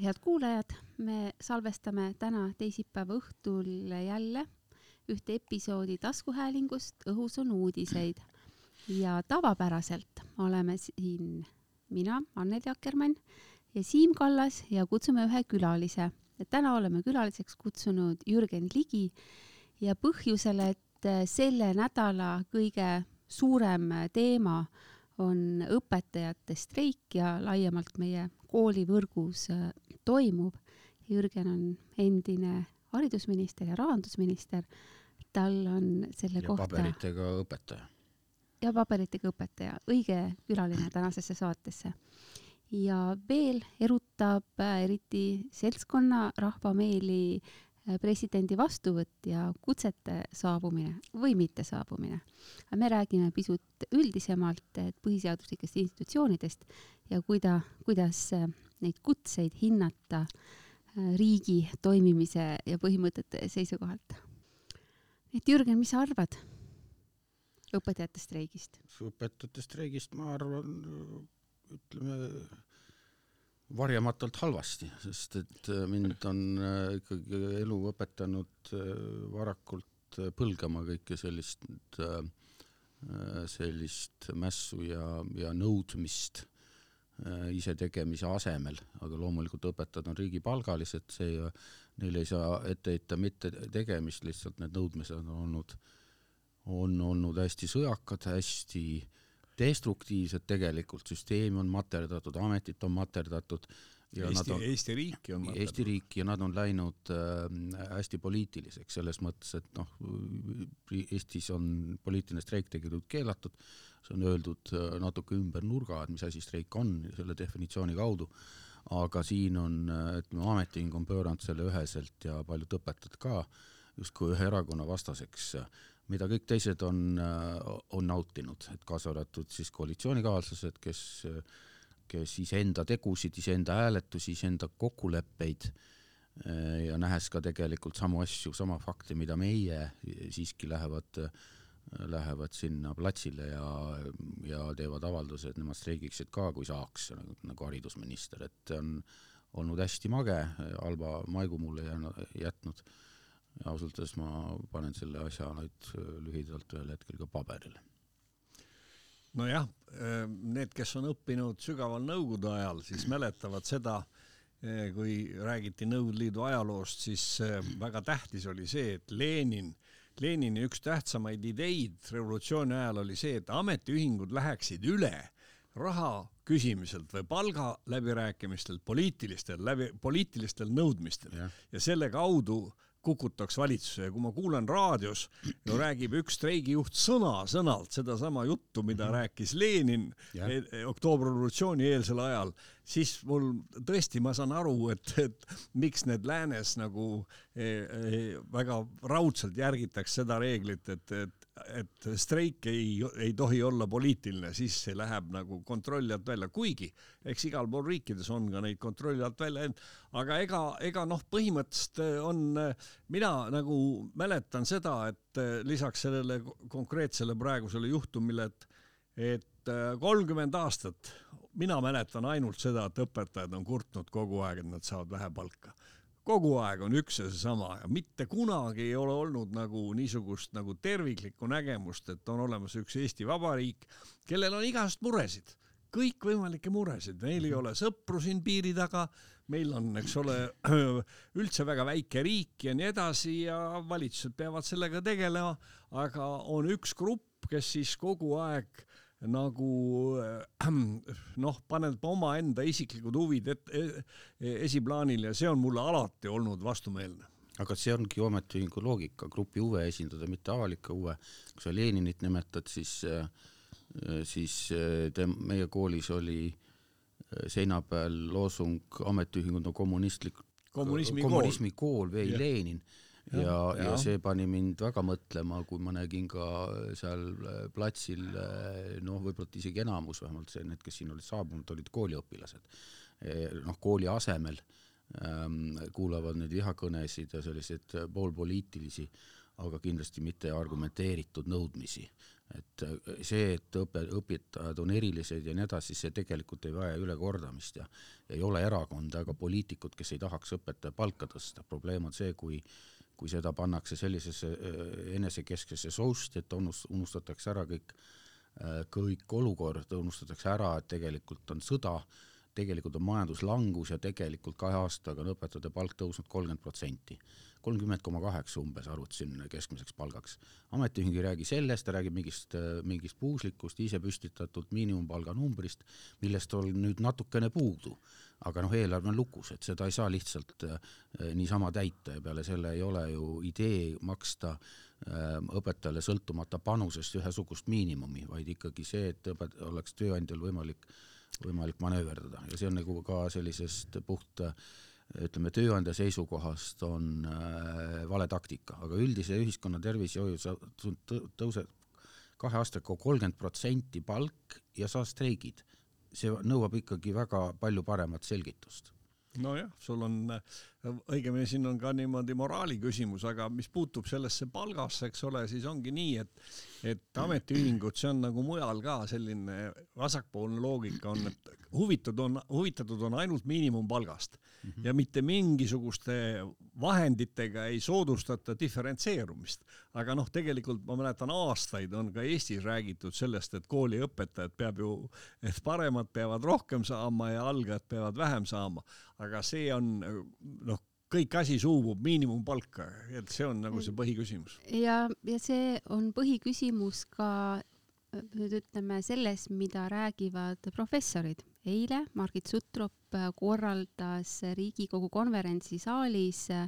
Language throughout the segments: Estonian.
head kuulajad, me salvestame täna teisipäeva õhtul jälle ühte episoodi taskuhäälingust Õhus on uudiseid ja tavapäraselt oleme siin mina, Anneli Akkermann ja Siim Kallas ja kutsume ühe külalise. täna oleme külaliseks kutsunud Jürgen Ligi ja põhjusel, et selle nädala kõige suurem teema on õpetajate streik ja laiemalt meie koolivõrgus toimub. Jürgen on endine haridusminister ja rahandusminister. tal on selle ja kohta. paberitega õpetaja. ja paberitega õpetaja, õige külaline tänasesse saatesse. ja veel erutab äh, eriti seltskonna rahvameeli Äh, presidendi vastuvõtt ja kutsete saabumine või mittesaabumine. me räägime pisut üldisemalt põhiseaduslikest institutsioonidest ja kuida-, kuidas äh, neid kutseid hinnata äh, riigi toimimise ja põhimõtete seisukohalt. et Jürgen, mis sa arvad õpetajate streigist? õpetajate streigist ma arvan, ütleme varjamatult halvasti, sest et äh, mind on äh, ikkagi elu õpetanud varakult põlgama kõike sellist, sellist mässu ja, ja nõudmist isetegemise asemel, aga loomulikult õpetajad on riigipalgalised, see, neile ei saa ette heita mitte tegemist, lihtsalt need nõudmised on olnud, on olnud hästi sõjakad, hästi äh, destruktiivsed tegelikult, süsteemi on materdatud, ametit on materdatud. Eesti, Eesti riiki on materdatud. Eesti riiki ja nad on läinud äh, hästi poliitiliseks selles mõttes, et noh, Eestis on poliitiline streik tegelikult keelatud, see on öeldud äh, natuke ümber nurga, et mis asi streik on selle definitsiooni kaudu, aga siin on, äh, ütleme, ametiühing on pööranud selle üheselt ja paljud õpetajad ka justkui ühe erakonna vastaseks mida kõik teised on, äh, on nautinud, et kaasa arvatud siis koalitsioonikaaslased, kes, kes iseenda tegusid, iseenda hääletusi, iseenda kokkuleppeid äh, ja nähes ka tegelikult samu asju, sama fakte, mida meie, siiski lähevad, lähevad sinna platsile ja, ja teevad avalduse, et nemad streigiksid ka, kui saaks, nagu, nagu haridusminister, et on olnud hästi mage, halba maigu mulle jätnud ausalt öeldes ma panen selle asja nüüd lühidalt ühel hetkel ka paberile. Nojah, äh, need, kes on õppinud sügaval Nõukogude ajal, siis mäletavad seda, äh, kui räägiti Nõukogude Liidu ajaloost, siis väga tähtis oli see, et Lenin, Lenini üks tähtsamaid ideid revolutsiooni ajal oli see, et ametiühingud läheksid üle raha küsimiselt või palga läbirääkimistelt poliitilistel läbi, poliitilistel nõudmistel. Ja, ja selle kaudu kukutaks valitsuse ja kui ma kuulan raadios ja räägib üks streigijuht sõna-sõnalt sedasama juttu, mida mhm. rääkis Lenin e, e, oktoobrirevolutsiooni eelsel ajal, siis mul tõesti, ma saan aru, et, et miks need läänes nagu e, e, väga raudselt järgitakse seda reeglit, et, et et streik ei, ei tohi olla poliitiline, siis see läheb nagu kontrolli alt välja, kuigi eks igal pool riikides on ka neid kontrolli alt välja, aga ega, ega noh, põhimõtteliselt on, mina nagu mäletan seda, et lisaks sellele konkreetsele praegusele juhtumile, et, et kolmkümmend aastat mina mäletan ainult seda, et õpetajad on kurtnud kogu aeg, et nad saavad vähe palka kogu aeg on üks ja seesama ja mitte kunagi ei ole olnud nagu niisugust nagu terviklikku nägemust, et on olemas üks Eesti Vabariik, kellel on igast muresid, kõikvõimalikke muresid, meil ei ole sõpru siin piiri taga, meil on, eks ole, üldse väga väike riik ja nii edasi ja valitsused peavad sellega tegelema, aga on üks grupp, kes siis kogu aeg nagu äh, noh, paneb omaenda isiklikud huvid et, e, esiplaanile ja see on mulle alati olnud vastumeelne. Aga see ongi ametiühingu loogika, grupi huve esindada, mitte avalikke huve. kui sa Leninit nimetad, siis, äh, siis äh, te, meie koolis oli seina peal loosung ametiühingud on kommunistlik, kommunismi, kommunismi kool, kool, vei Lenin ja, ja, ja. see pani mind väga mõtlema, kui ma nägin ka seal äh, platsil äh, noh, võib-olla isegi enamus, vähemalt see, need, kes siin olid saabunud, olid kooliõpilased. Eh, noh, kooli asemel ähm, kuulavad neid vihakõnesid ja selliseid poolpoliitilisi, aga kindlasti mitte argumenteeritud nõudmisi. Et see, et õpe, õpetajad on erilised ja nii edasi, see tegelikult ei vaja ülekordamist ja ei ole erakonda ega poliitikud, kes ei tahaks õpetaja palka tõsta, probleem on see, kui kui seda pannakse sellisesse enesekesksesse sousti, et unustatakse ära kõik, kõik olukord, unustatakse ära, et tegelikult on sõda, tegelikult on majanduslangus ja tegelikult kahe aastaga on õpetajate palk tõusnud kolmkümmend protsenti kolmkümmend koma kaheksa umbes arvutasin keskmiseks palgaks. ametiühing ei räägi sellest, ta räägib mingist, mingist puuslikust, ise püstitatud miinimumpalga numbrist, millest on nüüd natukene puudu. aga noh, eelarve on lukus, et seda ei saa lihtsalt äh, niisama täita ja peale selle ei ole ju idee maksta äh, õpetajale sõltumata panusest ühesugust miinimumi, vaid ikkagi see, et õpet-, oleks tööandjal võimalik, võimalik manööverdada ja see on nagu ka sellisest puht äh, ütleme, tööandja seisukohast on äh, vale taktika, aga üldise ühiskonna tervishoiu tõuseb kahe aastaga kolmkümmend protsenti palk ja sa streigid. see nõuab ikkagi väga palju paremat selgitust nojah, sul on, õigemini siin on ka niimoodi moraali küsimus, aga mis puutub sellesse palgasse, eks ole, siis ongi nii, et, et ametiühingud, see on nagu mujal ka selline vasakpoolne loogika on, et huvitatud on, huvitatud on ainult miinimumpalgast mm -hmm. ja mitte mingisuguste vahenditega ei soodustata diferentseerumist. aga noh, tegelikult ma mäletan aastaid on ka Eestis räägitud sellest, et kooliõpetajad peab ju, et paremad peavad rohkem saama ja algajad peavad vähem saama, aga see on kõik asi suubub miinimumpalka, et see on nagu see põhiküsimus. ja, ja see on põhiküsimus ka nüüd ütleme selles, mida räägivad professorid eile Margit Sutrop korraldas Riigikogu konverentsisaalis äh,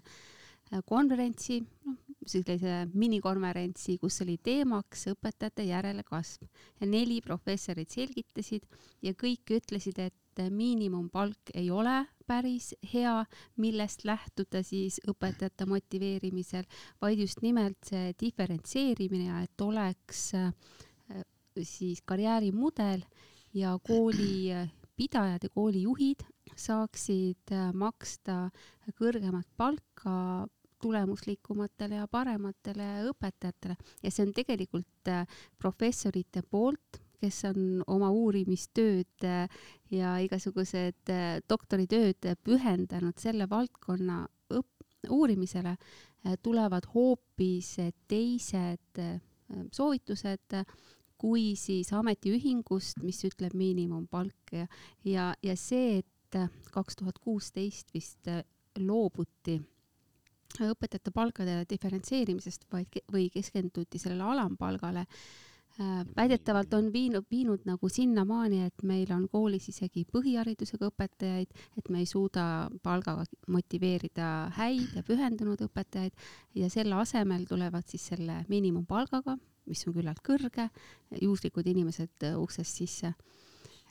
konverentsi, noh, sellise minikonverentsi, kus oli teemaks õpetajate järelkasv ja neli professorit selgitasid ja kõik ütlesid, et miinimumpalk ei ole päris hea, millest lähtuda siis õpetajate motiveerimisel, vaid just nimelt see diferentseerimine ja et oleks äh, siis karjäärimudel ja kooli pidajad ja koolijuhid saaksid äh, maksta kõrgemat palka tulemuslikumatele ja parematele õpetajatele. Ja see on tegelikult äh, professorite poolt, kes on oma uurimistööd äh, ja igasugused doktoritööd pühendanud selle valdkonna õp-, uurimisele, tulevad hoopis teised soovitused kui siis ametiühingust, mis ütleb miinimumpalk. Ja, ja, ja see, et kaks tuhat kuusteist vist loobuti õpetajate palkade diferentseerimisest, vaid, või keskenduti sellele alampalgale äh,, väidetavalt on viinud, viinud nagu sinnamaani, et meil on koolis isegi põhiharidusega õpetajaid, et me ei suuda palgaga motiveerida häid ja pühendunud õpetajaid ja selle asemel tulevad siis selle miinimumpalgaga mis on küllalt kõrge, juhuslikud inimesed äh, uksest sisse.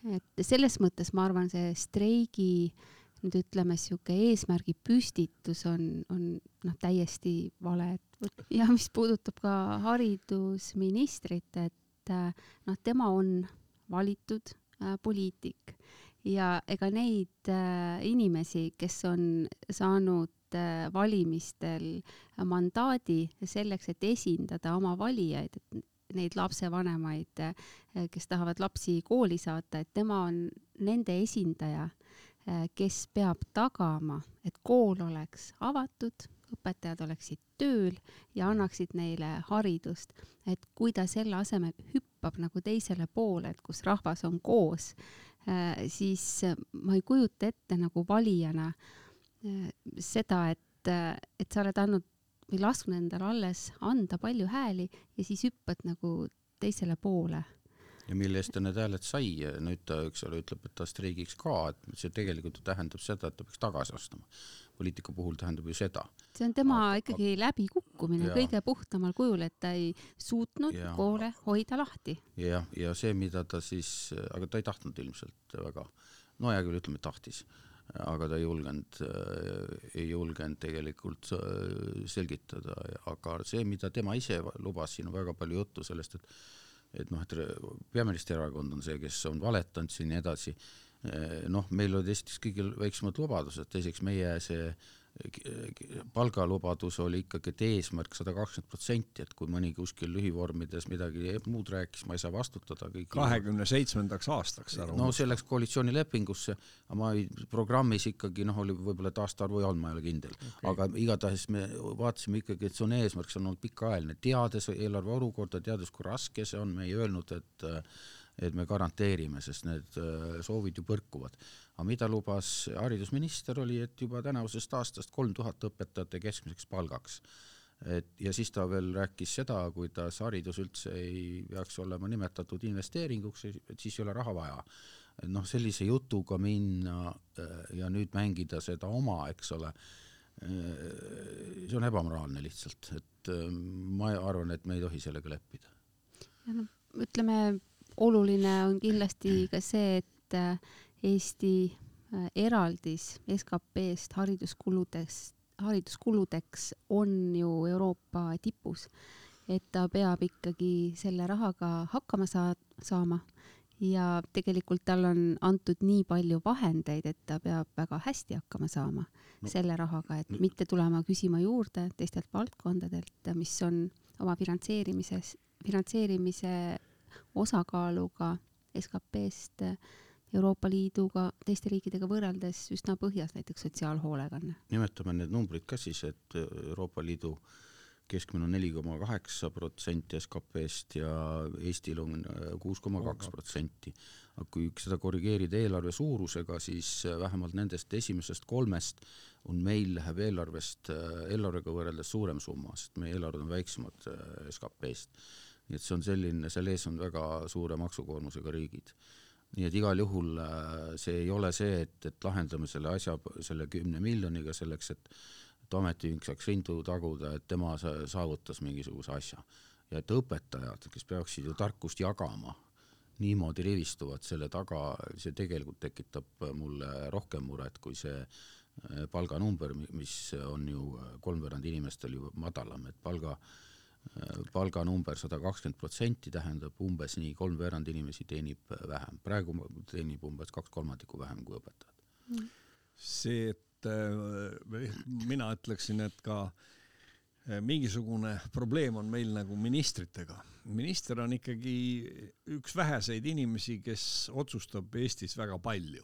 et selles mõttes ma arvan, see streigi nüüd ütleme, sihuke eesmärgi püstitus on, on noh, täiesti vale, ja mis puudutab ka haridusministrit, et äh, noh, tema on valitud äh, poliitik. Ja ega neid äh, inimesi, kes on saanud äh, valimistel mandaadi selleks, et esindada oma valijaid, et neid lapsevanemaid, äh, kes tahavad lapsi kooli saata, et tema on nende esindaja, kes peab tagama, et kool oleks avatud, õpetajad oleksid tööl ja annaksid neile haridust. et kui ta selle asemel hüppab nagu teisele poole, et kus rahvas on koos, Äh, siis äh, ma ei kujuta ette nagu valijana äh, seda, et, et sa oled andnud või lasknud endale alles anda palju hääli ja siis hüppad nagu teisele poole ja mille eest ta need hääled sai nüüd ta, eks ole, ütleb, et ta streigiks ka, et see tegelikult tähendab seda, et ta peaks tagasi astuma. Poliitiku puhul tähendab ju seda. see on tema aga, ikkagi läbikukkumine kõige puhtamal kujul, et ta ei suutnud ja, koole hoida lahti. jah, ja see, mida ta siis, aga ta ei tahtnud ilmselt väga, no hea küll, ütleme, tahtis, aga ta ei julgenud, ei julgenud tegelikult äh, selgitada, aga see, mida tema ise lubas, siin on väga palju juttu sellest, et et noh, et peaministrierakond on see, kes on valetanud siin ja nii edasi. Eh, noh, meil olid esiteks kõigil väiksemad lubadused, teiseks meie see palgalubadus oli ikkagi, et eesmärk sada kakskümmend protsenti, et kui mõni kuskil lühivormides midagi muud rääkis, ma ei saa vastutada kahekümne seitsmendaks aastaks. no see läks koalitsioonilepingusse, aga ma ei, programmis ikkagi noh, oli võib-olla, et aastaarvu ei olnud, ma ei ole kindel okay., aga igatahes me vaatasime ikkagi, et see on eesmärk, see on olnud pikaajaline, teades eelarve olukorda, teades, kui raske see on, me ei öelnud, et et me garanteerime, sest need soovid ju põrkuvad aga mida lubas haridusminister, oli, et juba tänavusest aastast kolm tuhat õpetajate keskmiseks palgaks. et ja siis ta veel rääkis seda, kuidas haridus üldse ei peaks olema nimetatud investeeringuks, et siis ei ole raha vaja. et noh, sellise jutuga minna äh, ja nüüd mängida seda oma, eks ole, äh, see on ebamoraalne lihtsalt, et äh, ma arvan, et me ei tohi sellega leppida. no ütleme, oluline on kindlasti ka see, et Eesti äh, eraldis SKP-st hariduskuludest, hariduskuludeks on ju Euroopa tipus. et ta peab ikkagi selle rahaga hakkama saa-, saama ja tegelikult tal on antud nii palju vahendeid, et ta peab väga hästi hakkama saama no. selle rahaga, et mitte tulema küsima juurde teistelt valdkondadelt, mis on oma finantseerimises, finantseerimise osakaaluga SKP-st Euroopa Liiduga, teiste riikidega võrreldes üsna põhjas, näiteks sotsiaalhoolekanne. nimetame need numbrid ka siis, et Euroopa Liidu keskmine on neli koma kaheksa protsenti SKP-st ja Eestil on äh, kuus koma kaks protsenti. aga kui seda korrigeerida eelarve suurusega, siis äh, vähemalt nendest esimesest kolmest on meil läheb eelarvest, äh, eelarvega võrreldes suurem summa, sest meie eelarved on väiksemad SKP-st. Nii et see on selline, seal ees on väga suure maksukoormusega riigid nii et igal juhul äh, see ei ole see, et, et lahendame selle asja selle kümne miljoniga selleks, et et ametiühing saaks rindu taguda, et tema saavutas mingisuguse asja. ja et õpetajad, kes peaksid ju tarkust jagama, niimoodi rivistuvad selle taga, see tegelikult tekitab mulle rohkem muret kui see äh, palganumber, mis on ju kolmveerand inimestel ju madalam, et palga äh, palganumber sada kakskümmend protsenti tähendab umbes nii, kolmveerand inimesi teenib vähem, praegu teenib umbes kaks kolmandikku vähem kui õpetajad. See, et mina ütleksin, et ka äh, mingisugune probleem on meil nagu ministritega. minister on ikkagi üks väheseid inimesi, kes otsustab Eestis väga palju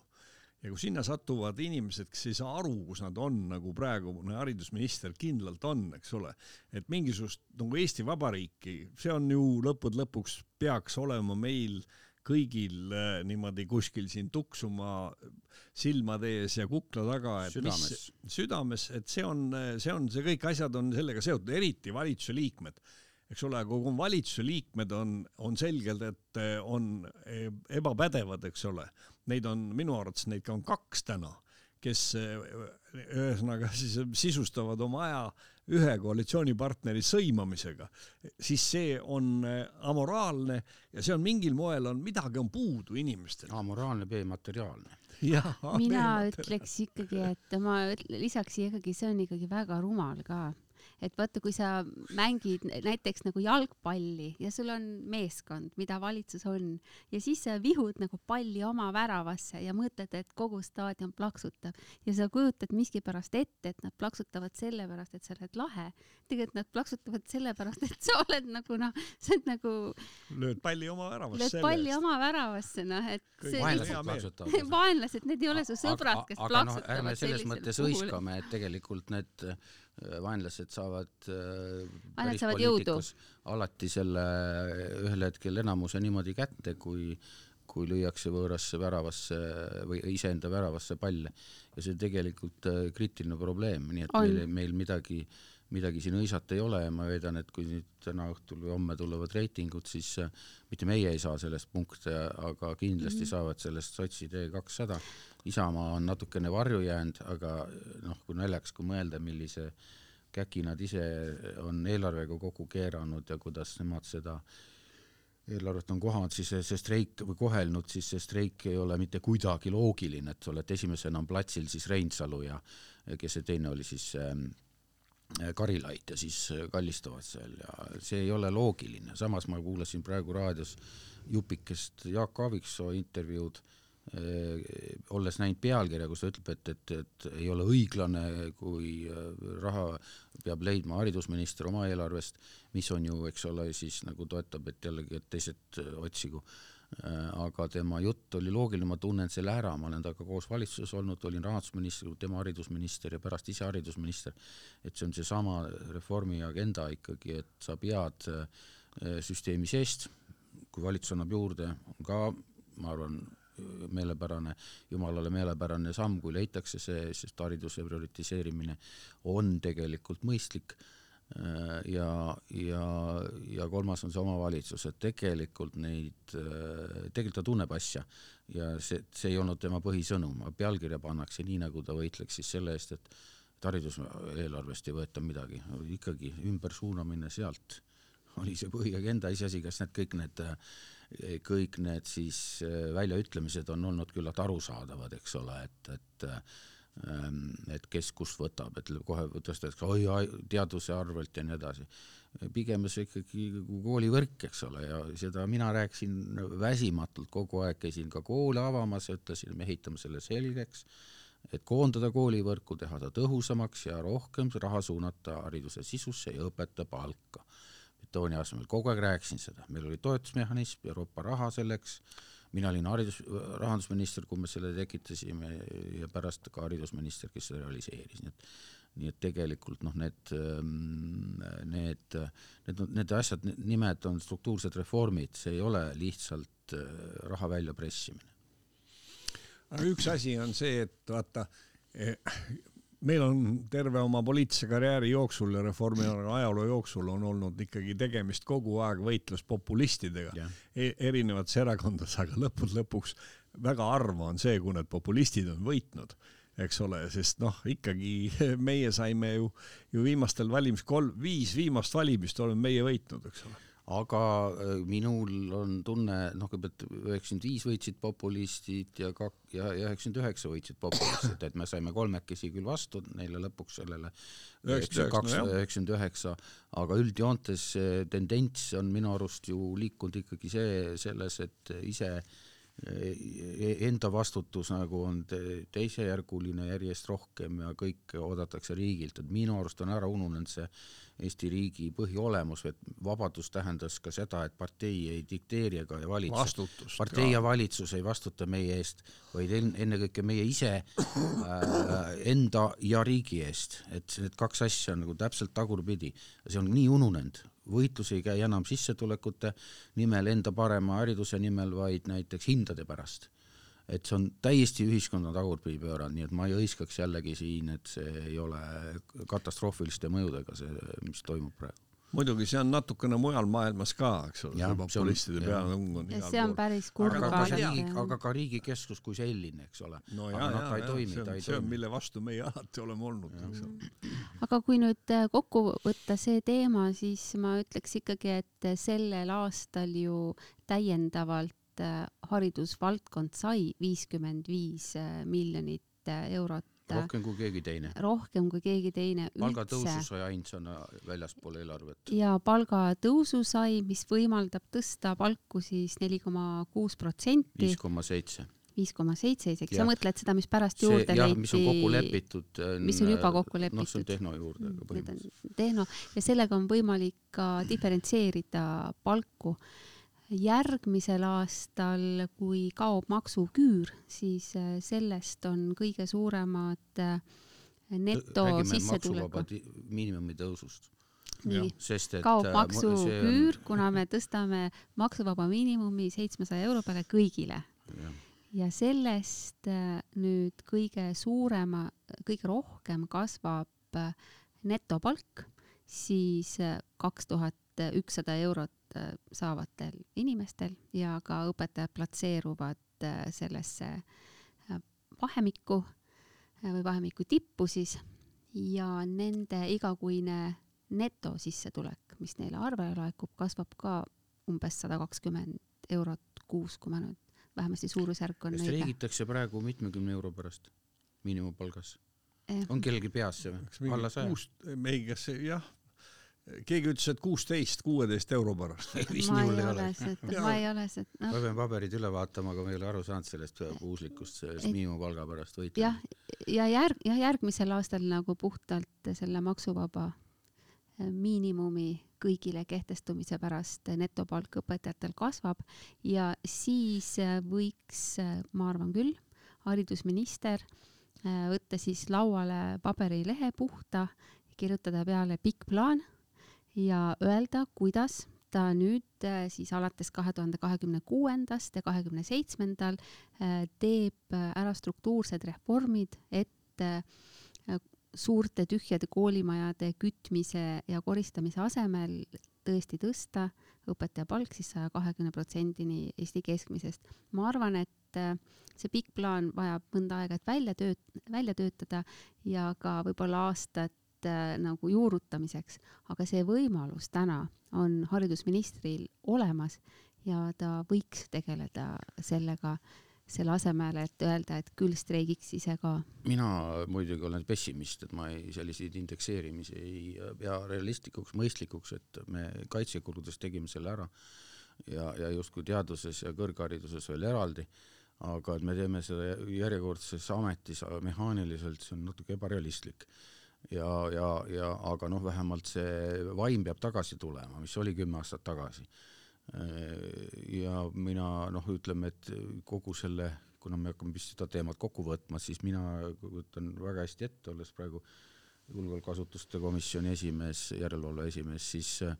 ja kui sinna satuvad inimesed, kes ei saa aru, kus nad on, nagu praegune haridusminister kindlalt on, eks ole, et mingisugust nagu Eesti Vabariiki, see on ju lõppude lõpuks peaks olema meil kõigil äh, niimoodi kuskil siin tuksuma silmade ees ja kukla taga, et südames. mis südames, et see on, see on, see kõik asjad on sellega seotud, eriti valitsuse liikmed eks ole, kui valitsuse liikmed on, on selgelt, et on e, ebapädevad, eks ole, neid on minu arvates neid ka on kaks täna, kes ühesõnaga siis sisustavad oma aja ühe koalitsioonipartneri sõimamisega, siis see on amoraalne ja see on mingil moel on, midagi on puudu inimestel. amoraalne, B-materiaalne. mina ütleks ikkagi, et ma lisaks ikkagi, see on ikkagi väga rumal ka et vaata, kui sa mängid näiteks nagu jalgpalli ja sul on meeskond, mida valitsus on ja siis sa vihud nagu palli oma väravasse ja mõtled, et kogu staadion plaksutab ja sa kujutad miskipärast ette, et nad plaksutavad sellepärast, et sa oled lahe. tegelikult nad plaksutavad sellepärast, et sa oled nagu noh, sa oled nagu. lööd palli oma väravasse. lööd palli oma väravasse, noh, et. Vaenlased plaksutavad. vaenlased, need ei ole su sõbrad, kes noh, plaksutavad ärme selles mõttes hõiskame, et tegelikult need Äh, vaenlased saavad äh, vaenlased saavad jõudu. alati selle ühel hetkel enamuse niimoodi kätte, kui kui lüüakse võõrasse väravasse või iseenda väravasse palle ja see on tegelikult äh, kriitiline probleem, nii et on. meil, meil midagi, midagi siin hõisata ei ole ja ma väidan, et kui nüüd täna õhtul või homme tulevad reitingud, siis mitte meie ei saa sellest punkte, aga kindlasti mm -hmm. saavad sellest sotside kakssada Isamaa on natukene varju jäänud, aga noh, kui naljakas, kui mõelda, millise käki nad ise on eelarvega kokku keeranud ja kuidas nemad seda eelarvet on kohanud, siis see, streik või kohelnud, siis see streik ei ole mitte kuidagi loogiline, et sa oled esimesena on platsil siis Reinsalu ja kes see teine oli siis äh, Karilaid ja siis kallistavad seal ja see ei ole loogiline, samas ma kuulasin praegu raadios jupikest Jaak Aaviksoo intervjuud olles näinud pealkirja, kus ta ütleb, et, et, et ei ole õiglane, kui raha peab leidma haridusminister oma eelarvest, mis on ju, eks ole, siis nagu toetab, et jällegi, et teised otsigu. Äh, aga tema jutt oli loogiline, ma tunnen selle ära, ma olen temaga koos valitsuses olnud, olin rahandusminister, tema haridusminister ja pärast ise haridusminister. et see on seesama reformi agenda ikkagi, et sa pead äh, süsteemi seest, kui valitsus annab juurde, on ka, ma arvan, meelepärane, jumalale meelepärane samm, kui leitakse see, sest hariduse prioritiseerimine on tegelikult mõistlik Äh, ja, ja, ja kolmas on see omavalitsus, et tegelikult neid, äh, tegelikult ta tunneb asja. Ja see, see ei olnud tema põhisõnum, pealkirja pannakse nii, nagu ta võitleks siis selle eest, et et hariduseelarvest ei võeta midagi, ikkagi ümbersuunamine sealt oli see põhiagenda, iseasi, kas need kõik need, kõik need siis äh, väljaütlemised on olnud küllalt arusaadavad, eks ole, et, et et kes kust võtab, et kohe tõstetakse oi teaduse arvelt ja nii edasi. pigem see ikkagi koolivõrk, eks ole, ja seda mina rääkisin väsimatult kogu aeg, käisin ka koole avamas ja ütlesin, me ehitame selle selgeks, et koondada koolivõrku, teha ta tõhusamaks ja rohkem raha suunata hariduse sisusse ja õpetaja palka. betooni asemel, kogu aeg rääkisin seda, meil oli toetusmehhanism, Euroopa raha selleks mina olin haridus, rahandusminister, kui me selle tekitasime ja pärast ka haridusminister, kes seda realiseeris, nii et nii et tegelikult noh, need, ähm, need, need, need asjad, nimed on struktuursed reformid, see ei ole lihtsalt äh, raha väljapressimine. aga üks asi on see, et vaata eh, meil on terve oma poliitilise karjääri jooksul ja Reformierakonna ajaloo jooksul on olnud ikkagi tegemist kogu aeg võitlus populistidega. E erinevates erakondades, aga lõppude lõpuks väga harva on see, kui need populistid on võitnud, eks ole, sest noh, ikkagi meie saime ju, ju viimastel valimis kolm, viis viimast valimist oleme meie võitnud, eks ole aga äh, minul on tunne, noh, kõigepealt üheksakümmend viis võitsid populistid ja kak- ja üheksakümmend üheksa võitsid populistid, et me saime kolmekesi küll vastu neile lõpuks sellele üheksakümmend üheksa, aga üldjoontes tendents on minu arust ju liikunud ikkagi see selles, et ise e-, enda vastutus nagu on teisejärguline järjest rohkem ja kõik oodatakse riigilt, et minu arust on ära ununenud see Eesti riigi põhiolemus, et vabadus tähendas ka seda, et partei ei dikteeri ega ei valitse. partei ja valitsus ei vastuta meie eest, vaid ennekõike meie ise äh, enda ja riigi eest, et need kaks asja on nagu täpselt tagurpidi. see on nii ununenud, võitlus ei käi enam sissetulekute nimel, enda parema hariduse nimel, vaid näiteks hindade pärast. Et see on täiesti ühiskonna tagurpidi pööranud, nii et ma ei hõiskaks jällegi siin, et see ei ole katastroofiliste mõjudega, see, mis toimub praegu. Muidugi see on natukene mujal maailmas ka, eks ole, see populistide peatung on igal see on päris kurb aga, ka riigi, aga ka riigikeskus kui selline, eks ole. no jaa, jaa, jaa, see on, see on, mille vastu meie alati oleme olnud, eks ole. Aga kui nüüd äh, kokku võtta see teema, siis ma ütleks ikkagi, et sellel aastal ju täiendavalt äh, haridusvaldkond sai viiskümmend viis äh, miljonit eurot. rohkem kui keegi teine. rohkem kui keegi teine. palgatõusu sai ainsana väljaspool eelarvet. ja palgatõusu sai, mis võimaldab tõsta palku siis neli koma kuus protsenti. viis koma seitse viis koma seitse isegi, sa mõtled seda, mis pärast see, juurde jah, leiti? mis on kokku lepitud. mis on juba kokku lepitud. noh, see on tehno juurde põhimõtteliselt. tehno ja sellega on võimalik ka diferentseerida palku järgmisel aastal, kui kaob maksuküür, siis äh, sellest on kõige suuremad äh, netosissetulekud. miinimumi tõusust. nii, kaob äh, maksuküür on..., kuna me tõstame maksuvaba miinimumi seitsmesaja euro peale kõigile. Ja sellest nüüd kõige suurema, kõige rohkem kasvab netopalk, siis kaks tuhat ükssada eurot Äh, saavatel inimestel ja ka õpetajad platseeruvad äh, sellesse äh, vahemikku või vahemiku tippu siis. Ja nende igakuine netosissetulek, mis neile arvele laekub, kasvab ka umbes sada kakskümmend eurot kuus, kui ma nüüd vähemasti suurusjärk on õige. streigitakse praegu mitmekümne euro pärast miinimumpalgas eh.? on kellelgi peas see või? alla saja? ei, kas see jah, keegi ütles, et kuusteist, kuueteist euro pärast. ma ei ole seda, ma ei ole seda no.. ma pean paberid üle vaatama, aga ma ei ole aru saanud sellest puuslikust, sellest miinimumpalga pärast võitlema. jah, ja järg, jah, järgmisel aastal nagu puhtalt selle maksuvaba miinimumi kõigile kehtestumise pärast netopalk õpetajatel kasvab. Ja siis eh, võiks, eh, ma arvan küll, haridusminister võtta siis lauale paberilehe puhta, kirjutada peale pikk plaan ja öelda, kuidas ta nüüd äh, siis alates kahe tuhande kahekümne kuuendast ja kahekümne seitsmendal äh, teeb äh, ära struktuursed reformid, et suurte tühjade koolimajade kütmise ja koristamise asemel tõesti tõsta õpetaja palk siis saja kahekümne protsendini Eesti keskmisest. ma arvan, et see pikk plaan vajab mõnda aega, et välja tööt-, välja töötada ja ka võib-olla aastat äh, nagu juurutamiseks, aga see võimalus täna on haridusministril olemas ja ta võiks tegeleda sellega selle asemel, et öelda, et küll streigiks ise ka. mina muidugi olen pessimist, et ma ei, selliseid indekseerimisi ei pea realistlikuks, mõistlikuks, et me kaitsekuludes tegime selle ära ja, ja justkui teaduses ja kõrghariduses veel eraldi, aga et me teeme seda järjekordses ametis mehaaniliselt, see on natuke ebarealistlik ja, ja, ja aga noh, vähemalt see vaim peab tagasi tulema, mis oli kümme aastat tagasi. Ja mina noh, ütleme, et kogu selle, kuna me hakkame vist seda teemat kokku võtma, siis mina kujutan väga hästi ette, olles praegu julgeolekuasutuste komisjoni esimees, järelevalve esimees, siis äh,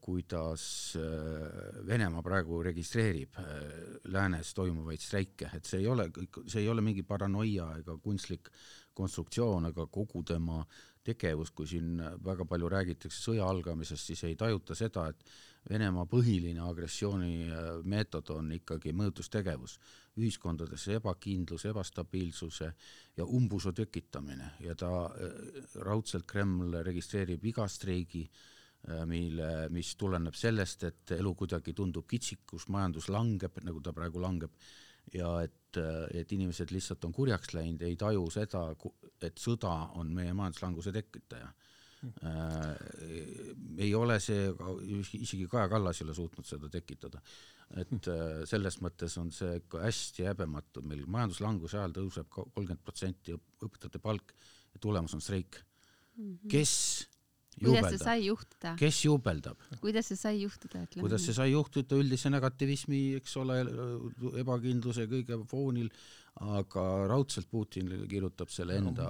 kuidas äh, Venemaa praegu registreerib äh, läänes toimuvaid streike, et see ei ole, see ei ole mingi paranoia ega kunstlik konstruktsioon, aga kogu tema tegevus, kui siin väga palju räägitakse sõja algamisest, siis ei tajuta seda, et Venemaa põhiline agressioonimeetod on ikkagi mõjutustegevus, ühiskondades ebakindlus, ebastabiilsuse ja umbusu tekitamine ja ta äh, raudselt Kreml registreerib iga streigi, äh, mille, mis tuleneb sellest, et elu kuidagi tundub kitsikus, majandus langeb, nagu ta praegu langeb ja et, et inimesed lihtsalt on kurjaks läinud, ei taju seda, et sõda on meie majanduslanguse tekitaja äh,. Ei ole see, isegi Kaja Kallas ei ole suutnud seda tekitada. et äh, selles mõttes on see ikka hästi häbematu, meil majanduslanguse ajal tõuseb kolmkümmend protsenti õpetajate palk ja tulemus on streik. -hmm. kes kuidas see sai juhtuda? kes juubeldab? kuidas see sai juhtuda, ütleme kuidas see sai juhtuda üldise negativismi, eks ole, ebakindluse kõige foonil, aga raudselt Putin kirjutab selle enda,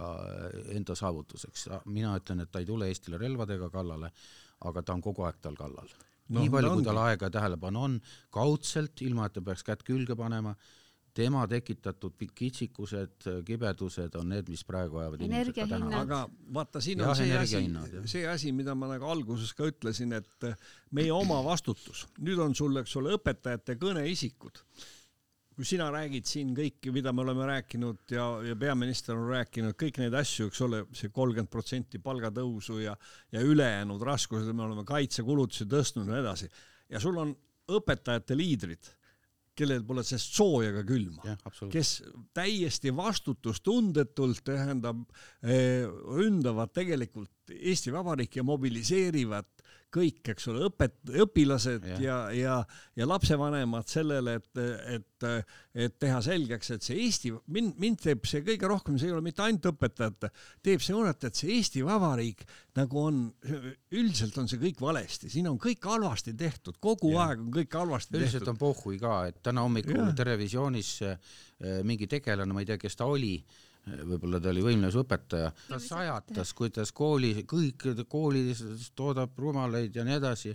enda saavutuseks. mina ütlen, et ta ei tule Eestile relvadega kallale, aga ta on kogu aeg tal kallal no,. nii palju, kui tal aega ja tähelepanu on, kaudselt, ilma et ta peaks kätt külge panema tema tekitatud kitsikused, kibedused on need, mis praegu ajavad inimesed täna. aga vaata, siin on ja, see asi, see asi, mida ma nagu alguses ka ütlesin, et meie oma vastutus, nüüd on sul, eks ole, õpetajate kõneisikud kui sina räägid siin kõiki, mida me oleme rääkinud ja, ja peaminister on rääkinud, kõik neid asju, eks ole, see kolmkümmend protsenti palgatõusu ja, ja ülejäänud raskused, me oleme kaitsekulutusi tõstnud ja nii edasi. ja sul on õpetajate liidrid kellel pole sellest sooja ega külma, kes täiesti vastutustundetult tähendab eh, ründavad tegelikult Eesti Vabariiki ja mobiliseerivad kõik, eks ole, õpet-, õpilased ja, ja, ja, ja lapsevanemad sellele, et, et, et teha selgeks, et see Eesti, mind, mind teeb see kõige rohkem, see ei ole mitte ainult õpetajate, teeb see unnet, et see Eesti Vabariik nagu on, üldiselt on see kõik valesti, siin on kõik halvasti tehtud, kogu ja. aeg on kõik halvasti üldiselt tehtud. üldiselt on pohhui ka, et täna hommikul Terevisioonis äh, mingi tegelane, ma ei tea, kes ta oli, võib-olla ta oli võimlusõpetaja, ta sajatas, kuidas kooli, kõik koolides toodab rumalaid ja nii edasi.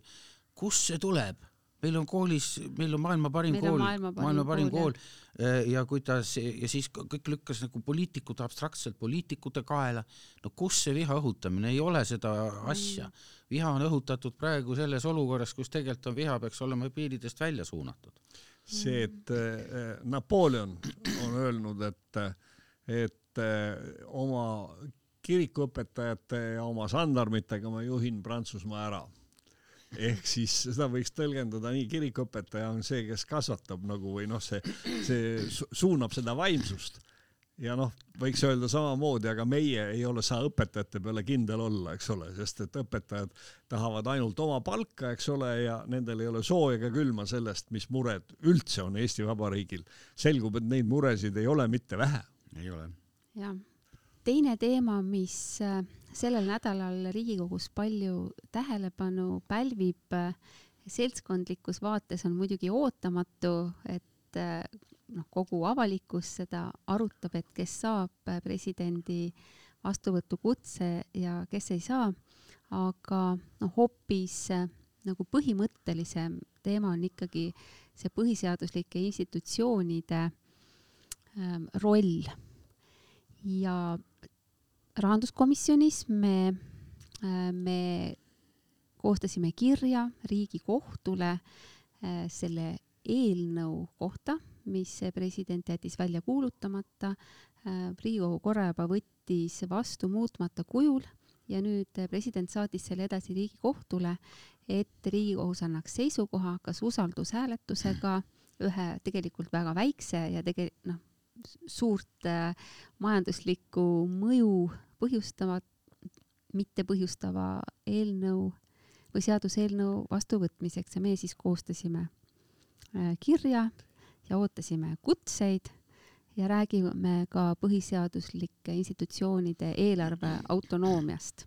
kust see tuleb? meil on koolis, meil on maailma parim meil kool, maailma parim, maailma parim kool, kool äh, ja kuidas ja siis kõik lükkas nagu poliitikud abstraktselt poliitikute kaela. no kus see viha õhutamine, ei ole seda asja. viha on õhutatud praegu selles olukorras, kus tegelikult on viha peaks olema piiridest välja suunatud. see, et äh, Napoleon on öelnud, et et eh, oma kirikuõpetajate ja oma sandarmitega ma juhin Prantsusmaa ära. ehk siis seda võiks tõlgendada nii, kirikuõpetaja on see, kes kasvatab nagu või noh, see, see suunab seda vaimsust ja noh, võiks öelda samamoodi, aga meie ei ole saa õpetajate peale kindel olla, eks ole, sest et õpetajad tahavad ainult oma palka, eks ole, ja nendel ei ole sooja ega külma sellest, mis mured üldse on Eesti Vabariigil. selgub, et neid muresid ei ole mitte vähe. ei ole. Jah. teine teema, mis äh, sellel nädalal Riigikogus palju tähelepanu pälvib äh, seltskondlikus vaates, on muidugi ootamatu, et äh, noh, kogu avalikkus seda arutab, et kes saab presidendi vastuvõtukutse ja kes ei saa, aga noh, hoopis nagu põhimõttelisem teema on ikkagi see põhiseaduslike institutsioonide ähm, roll. Ja rahanduskomisjonis me äh,, me koostasime kirja Riigikohtule äh, selle eelnõu kohta mis president jättis välja kuulutamata. Äh, riigikogu korra juba võttis vastu muutmata kujul ja nüüd president saatis selle edasi Riigikohtule, et Riigikohus annaks seisukoha, kas usaldushääletusega ühe tegelikult väga väikse ja tege-, noh, suurt äh, majanduslikku mõju põhjustava, mitte põhjustava eelnõu või seaduseelnõu vastuvõtmiseks ja meie siis koostasime äh, kirja ja ootasime kutseid ja räägime ka põhiseaduslike institutsioonide eelarve autonoomiast.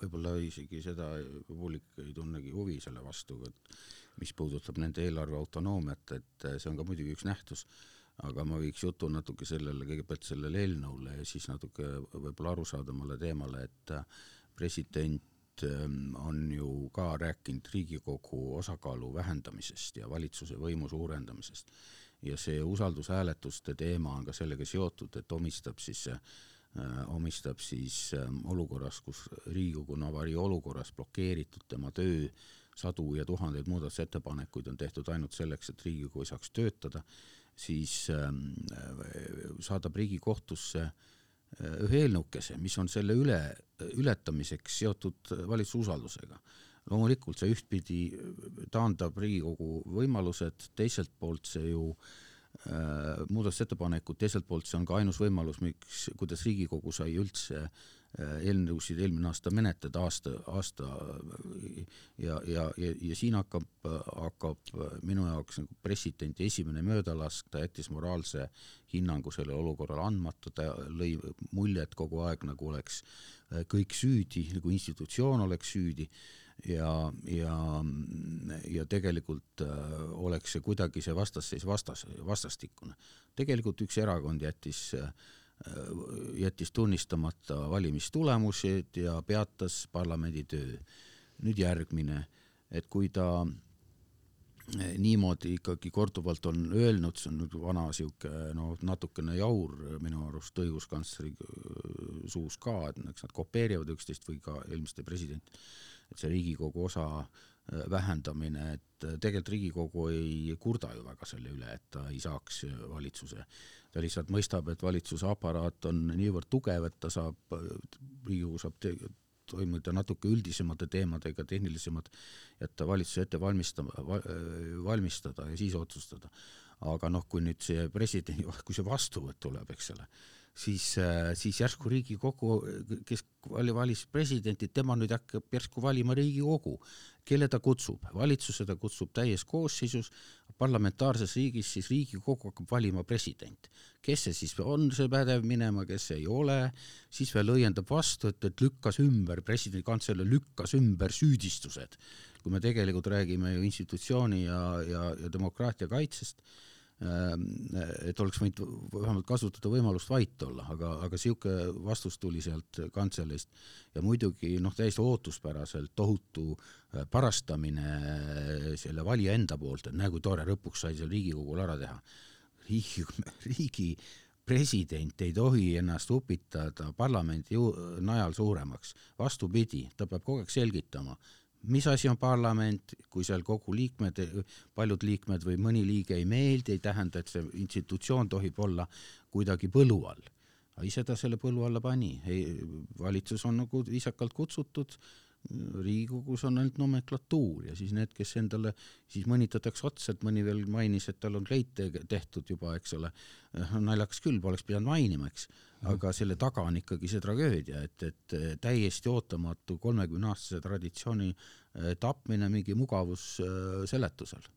võib-olla isegi seda publik ei tunnegi huvi selle vastu, et mis puudutab nende eelarve autonoomiat, et see on ka muidugi üks nähtus, aga ma viiks jutu natuke sellele, kõigepealt sellele eelnõule ja siis natuke võib-olla arusaadavamale teemale, et president ähm, on ju ka rääkinud Riigikogu osakaalu vähendamisest ja valitsuse võimu suurendamisest. Ja see usaldushääletuste teema on ka sellega seotud, et omistab siis äh, omistab siis äh, olukorras, kus Riigikogu on avariiolukorras blokeeritud tema töö, sadu ja tuhandeid muudatusettepanekuid on tehtud ainult selleks, et Riigikogu ei saaks töötada, siis äh, saadab Riigikohtusse äh, ühe eelnõukese, mis on selle üle, ületamiseks seotud valitsuse usaldusega. Loomulikult see ühtpidi taandab Riigikogu võimalused, teiselt poolt see ju äh, muudatusettepanekud, teiselt poolt see on ka ainus võimalus, miks, kuidas Riigikogu sai üldse äh, eelnõusid eelmine aasta menetleda aasta, aasta ja, ja, ja, ja siin hakkab, hakkab minu jaoks nagu presidendi esimene möödalask, ta jättis moraalse hinnangu sellele olukorrale andmata, ta lõi muljet kogu aeg, nagu oleks äh, kõik süüdi, nagu institutsioon oleks süüdi ja, ja, ja tegelikult äh, oleks see kuidagi see vastasseis vastas, vastastikune. tegelikult üks erakond jättis äh, jättis tunnistamata valimistulemused ja peatas parlamendi töö. nüüd järgmine, et kui ta äh, niimoodi ikkagi korduvalt on öelnud, see on nüüd vana sihuke no natukene jaur minu arust õiguskantsleri suus ka, et eks nad kopeerivad üksteist või ka eelmiste presidenti et see Riigikogu osa äh, vähendamine, et äh, tegelikult Riigikogu ei kurda ju väga selle üle, et ta ei saaks äh, valitsuse, ta lihtsalt mõistab, et valitsuse aparaat on niivõrd tugev, et ta saab, Riigikogu saab toimuda natuke üldisemate teemadega, tehnilisemad, jätta valitsuse ette valmistama, valmistada ja siis otsustada. aga noh, kui nüüd see presidendi, kui see vastuvõtt tuleb, eks ole, siis, äh, siis järsku Riigikogu, kes valis presidenti, tema nüüd hakkab järsku valima Riigikogu. kelle ta kutsub? valitsuse ta kutsub täies koosseisus, parlamentaarses riigis siis Riigikogu hakkab valima president. kes see siis on, see pädev minema, kes ei ole, siis veel õiendab vastu, et, et lükkas ümber, presidendi kantselei lükkas ümber süüdistused. kui me tegelikult räägime ju institutsiooni ja, ja, ja demokraatia kaitsest et oleks võinud vähemalt kasutada võimalust vait olla, aga, aga niisugune vastus tuli sealt kantseleist ja muidugi noh, täiesti ootuspäraselt tohutu äh, parastamine selle valija enda poolt, et näe, kui tore, lõpuks sai seal Riigikogul ära teha. riigi, riigi president ei tohi ennast upitada parlamendi najal suuremaks, vastupidi, ta peab kogu aeg selgitama mis asi on parlament, kui seal kogu liikmed, paljud liikmed või mõni liige ei meeldi, ei tähenda, et see institutsioon tohib olla kuidagi põlu all. ise ta selle põlu alla pani, valitsus on nagu viisakalt kutsutud, riigikogus on ainult nomenklatuur ja siis need, kes endale, siis mõnitatakse otsa, et mõni veel mainis, et tal on kleit tehtud juba, eks ole, naljakas küll, poleks pidanud mainima, eks, mhm. aga selle taga on ikkagi see tragöödia, et, et täiesti ootamatu kolmekümne-aastase traditsiooni eh, tapmine mingi mugavusseletusel.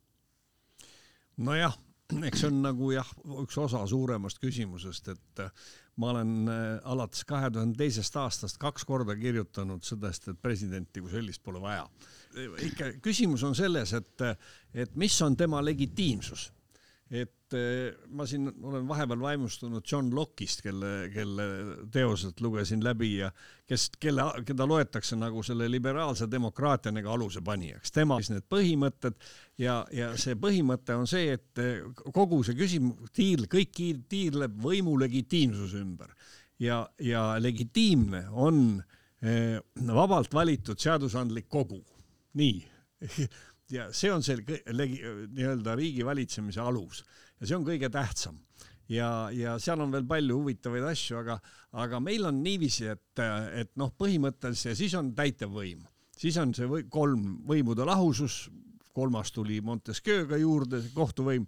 nojah eks see on nagu jah, üks osa suuremast küsimusest, et äh, ma olen äh, alates kahe tuhande teisest aastast kaks korda kirjutanud sellest, et presidenti kui sellist pole vaja. ikka küsimus on selles, et, et mis on tema legitiimsus et eh, ma siin olen vahepeal vaimustunud John Locke'ist, kelle, kelle teosed lugesin läbi ja kes, kelle, keda loetakse nagu selle liberaalse demokraatia nagu alusepanijaks. tema siis need põhimõtted ja, ja see põhimõte on see, et eh, kogu see küsimus, tiir, kõik tiirleb võimu legitiimsuse ümber ja, ja legitiimne on eh, vabalt valitud seadusandlik kogu. nii ja see on see nii-öelda riigi valitsemise alus. Ja see on kõige tähtsam. Ja, ja seal on veel palju huvitavaid asju, aga, aga meil on niiviisi, et, et noh, põhimõtteliselt ja siis on täitevvõim, siis on see või, kolm võimude lahusus, kolmas tuli Montesquieu'ga juurde, kohtuvõim,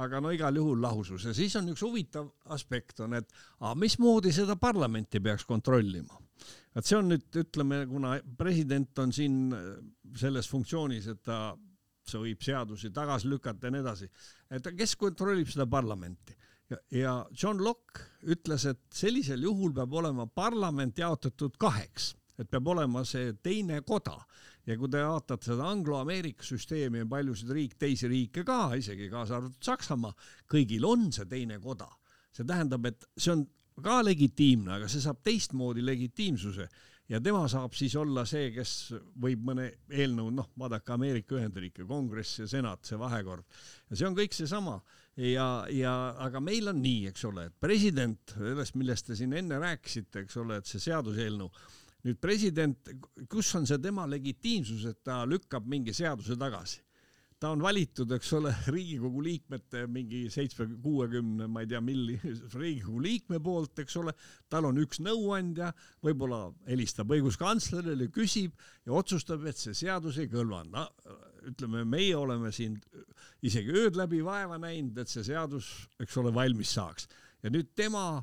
aga no igal juhul lahusus. Ja siis on üks huvitav aspekt on, et aga mismoodi seda parlamenti peaks kontrollima et see on nüüd, ütleme, kuna president on siin äh, selles funktsioonis, et ta, see võib seadusi tagasi lükata ja nii edasi, et kes kontrollib seda parlamenti? Ja, ja John Locke ütles, et sellisel juhul peab olema parlament jaotatud kaheks, et peab olema see teine koda. Ja kui te vaatate seda Anglo-Ameerika süsteemi ja paljusid riik, teisi riike ka, isegi kaasa arvatud Saksamaa, kõigil on see teine koda. see tähendab, et see on ka legitiimne, aga see saab teistmoodi legitiimsuse. Ja tema saab siis olla see, kes võib mõne eelnõu, noh, vaadake Ameerika Ühendriike, kongress ja senat, see vahekord. Ja see on kõik seesama. Ja, ja aga meil on nii, eks ole, et president, sellest, millest te siin enne rääkisite, eks ole, et see seaduseelnõu, nüüd president, kus on see tema legitiimsus, et ta lükkab mingi seaduse tagasi? Ta on valitud, eks ole, Riigikogu liikmete mingi seitsme, kuuekümne, ma ei tea, milli Riigikogu liikme poolt, eks ole, tal on üks nõuandja, võib-olla helistab õiguskantslerile, küsib ja otsustab, et see seadus ei kõlva. no ütleme, meie oleme siin isegi ööd läbi vaeva näinud, et see seadus, eks ole, valmis saaks ja nüüd tema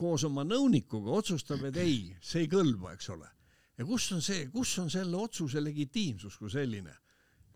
koos oma nõunikuga otsustab, et ei, see ei kõlba, eks ole. ja kus on see, kus on selle otsuse legitiimsus kui selline?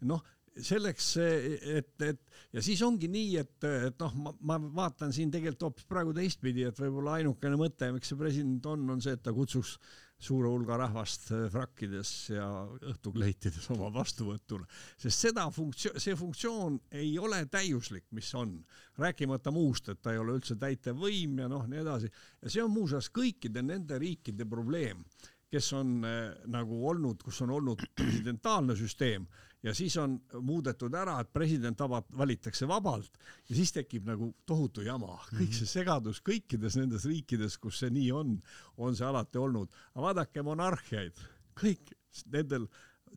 noh selleks, et, et ja siis ongi nii, et, et noh, ma, ma vaatan siin tegelikult hoopis praegu teistpidi, et võib-olla ainukene mõte, miks see president on, on see, et ta kutsuks suure hulga rahvast frakkides ja õhtukleitides oma vastuvõtule, sest seda funktsioon, see funktsioon ei ole täiuslik, mis on, rääkimata muust, et ta ei ole üldse täitevvõim ja noh, nii edasi. ja see on muuseas kõikide nende riikide probleem, kes on äh, nagu olnud, kus on olnud presidentaalne süsteem ja siis on muudetud ära, et president vabalt valitakse vabalt. Ja siis tekib nagu tohutu jama, kõik see segadus kõikides nendes riikides, kus see nii on, on see alati olnud. aga vaadake monarhiaid, kõik nendel,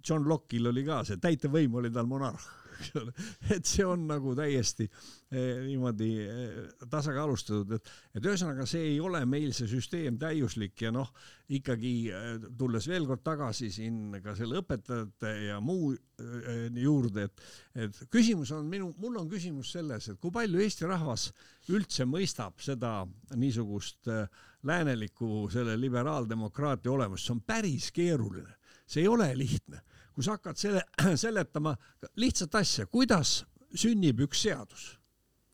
John Locke'il oli ka see, täitevvõim oli tal monarh et see on nagu täiesti eh, niimoodi eh, tasakaalustatud, et, et ühesõnaga see ei ole meil see süsteem täiuslik ja noh, ikkagi eh, tulles veel kord tagasi siin ka selle õpetajate ja muu eh, juurde, et, et küsimus on minu, mul on küsimus selles, et kui palju Eesti rahvas üldse mõistab seda niisugust eh, läänelikku selle liberaaldemokraatia olemust, see on päris keeruline, see ei ole lihtne kui sa hakkad selle, seletama lihtsat asja, kuidas sünnib üks seadus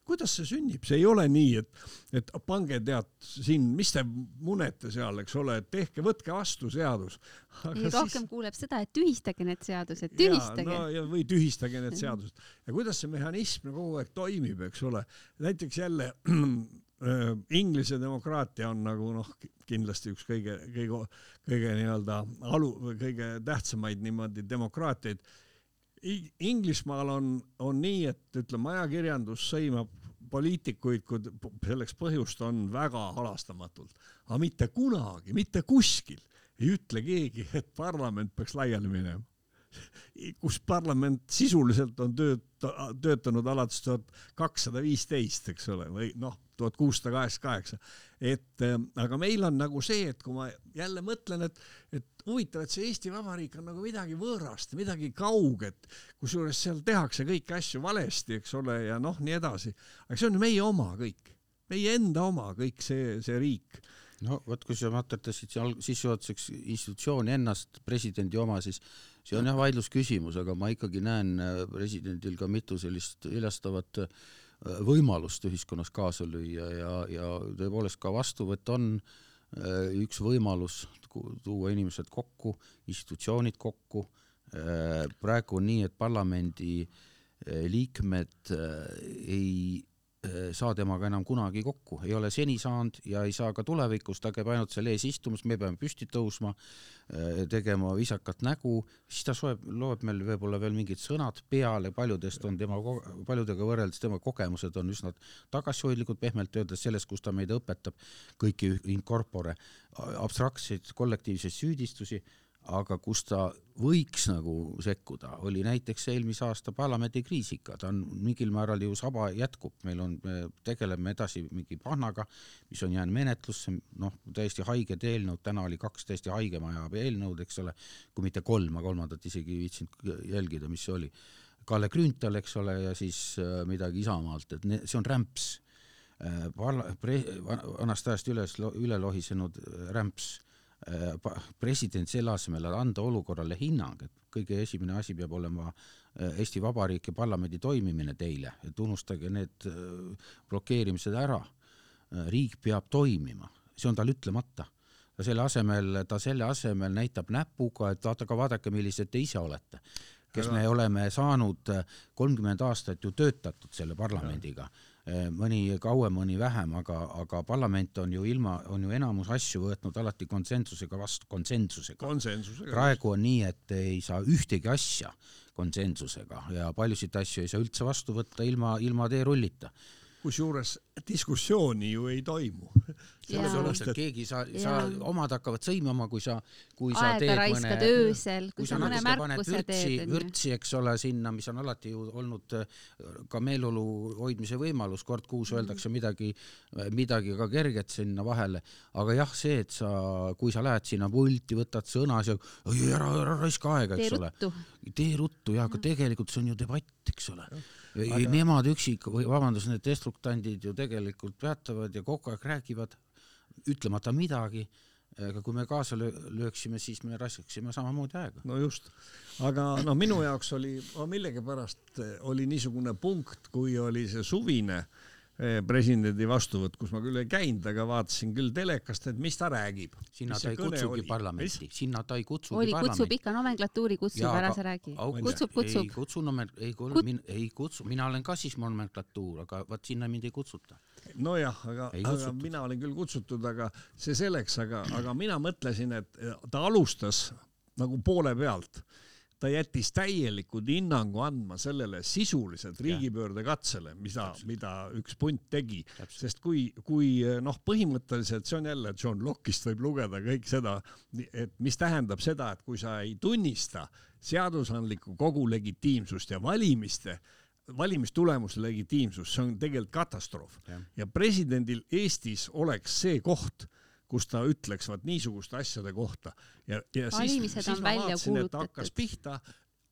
kuidas see sünnib, see ei ole nii, et, et pange tead siin, mis te munete seal, eks ole, et tehke, võtke vastu seadus. rohkem siis... kuuleb seda, et tühistage need seadused, tühistage. No, ja, või tühistage need seadused ja kuidas see mehhanism kogu aeg toimib, eks ole. näiteks jälle Inglise demokraatia on nagu noh, kindlasti üks kõige, kõige, kõige nii-öelda alu, kõige tähtsamaid niimoodi demokraatiaid. Inglismaal on, on nii, et ütleme, ajakirjandus sõimab poliitikuid, kui selleks põhjust on väga halastamatult, aga mitte kunagi, mitte kuskil ei ütle keegi, et parlament peaks laiali minema kus parlament sisuliselt on tööt-, töötanud alates tuhat kakssada viisteist, eks ole, või noh, tuhat kuussada kaheksakümmend kaheksa. et äh, aga meil on nagu see, et kui ma jälle mõtlen, et, et huvitav, et see Eesti Vabariik on nagu midagi võõrast, midagi kauget, kusjuures seal tehakse kõiki asju valesti, eks ole, ja noh, nii edasi. aga see on ju meie oma kõik, meie enda oma kõik see, see riik no vot, kui sa materdasid seal sissejuhatuseks institutsiooni ennast, presidendi oma, siis see on jah vaidlusküsimus, aga ma ikkagi näen äh, presidendil ka mitu sellist iljastavat äh, võimalust ühiskonnas kaasa lüüa ja, ja tõepoolest ka vastuvõtt on äh, üks võimalus tuua inimesed kokku, institutsioonid kokku. praegu on nii, et parlamendi liikmed ei saa temaga enam kunagi kokku, ei ole seni saanud ja ei saa ka tulevikus, ta käib ainult seal ees istumas, me peame püsti tõusma, äh, tegema viisakat nägu, siis ta soeb, loeb meil võib-olla veel mingid sõnad peale, paljudest on tema, paljudega võrreldes tema kogemused on üsna tagasihoidlikud, pehmelt öeldes selles, kus ta meid õpetab. Kõiki in corpore abstraktseid kollektiivseid süüdistusi aga kus ta võiks nagu sekkuda, oli näiteks eelmise aasta parlamendikriisiga, ta on mingil määral ju saba jätkub, meil on, me tegeleme edasi mingi pannaga, mis on jäänud menetlusse, noh, täiesti haiged eelnõud, täna oli kaks täiesti haigemaja eelnõud, eks ole, kui mitte kolm, ma kolmandat isegi ei viitsinud jälgida, mis see oli. Kalle Grünthal, eks ole, ja siis äh, midagi Isamaalt, et ne, see on rämps. Äh,. Parla-, pre-, vanast ajast üles, üle lohisenud äh, rämps president selle asemel, et anda olukorrale hinnang, et kõige esimene asi peab olema äh, Eesti Vabariik ja parlamendi toimimine teile, et unustage need äh, blokeerimised ära. riik peab toimima, see on tal ütlemata. ta selle asemel, ta selle asemel näitab näpuga, et vaadake, vaadake, millised te ise olete kes me oleme saanud kolmkümmend aastat ju töötatud selle parlamendiga ja mõni kauem, mõni vähem, aga, aga parlament on ju ilma, on ju enamus asju võtnud alati konsensusega vastu, konsensusega. konsensusega. praegu on nii, et ei saa ühtegi asja konsensusega ja paljusid asju ei saa üldse vastu võtta ilma, ilma teerullita kusjuures diskussiooni ju ei toimu. sellepärast, et keegi sa, sa, omad hakkavad sõimama, kui sa, kui sa Aega teed mõne, öösel, kui, sa mõne märkuse teed. vürtsi, eks ole, sinna, mis on alati ju olnud äh, ka meeleolu hoidmise võimalus, kord kuus mhm. öeldakse midagi, midagi ka kerget sinna vahele, aga jah, see, et sa, kui sa lähed sinna pulti, võtad sõna, ära, ära raiska aega, eks ole. tee ruttu ja, aga tegelikult see on ju debatt, eks ole aga... nemad üksik või vabandust, need destruktandid ju tegelikult peatavad ja kogu aeg räägivad, ütlemata midagi aga kui me kaasa lööksime, siis me raiskaksime samamoodi aega. no just, aga noh, minu jaoks oli, millegipärast oli niisugune punkt, kui oli see suvine äh, presidendi vastuvõtt, kus ma küll ei käinud, aga vaatasin küll telekast, et mis ta räägib. sinna ta ei kutsugi oli? parlamenti, sinna ta ei kutsugi oli, parlamenti. kutsub ikka nomenklatuuri, kutsub, ära sa räägi. kutsub, kutsub. ei kutsu nomen-, ei Kut... Min, ei kutsu, mina olen ka siis nomenklatuur, aga vot sinna mind ei kutsuta. nojah, aga, aga mina olin küll kutsutud, aga see selleks, aga, aga mina mõtlesin, et ta alustas nagu poole pealt ta jättis täielikud hinnangu andma sellele sisuliselt riigipöördekatsele, mida, mida üks punt tegi, sest kui, kui noh, põhimõtteliselt see on jälle John Locke'ist võib lugeda kõik seda, et mis tähendab seda, et kui sa ei tunnista seadusandliku kogu legitiimsust ja valimiste valimistulemuse legitiimsust, see on tegelikult katastroof. Ja. ja presidendil Eestis oleks see koht kus ta ütleks vaat niisuguste asjade kohta. Ja, ja Valimised siis, siis ma vaatasin, et ta hakkas pihta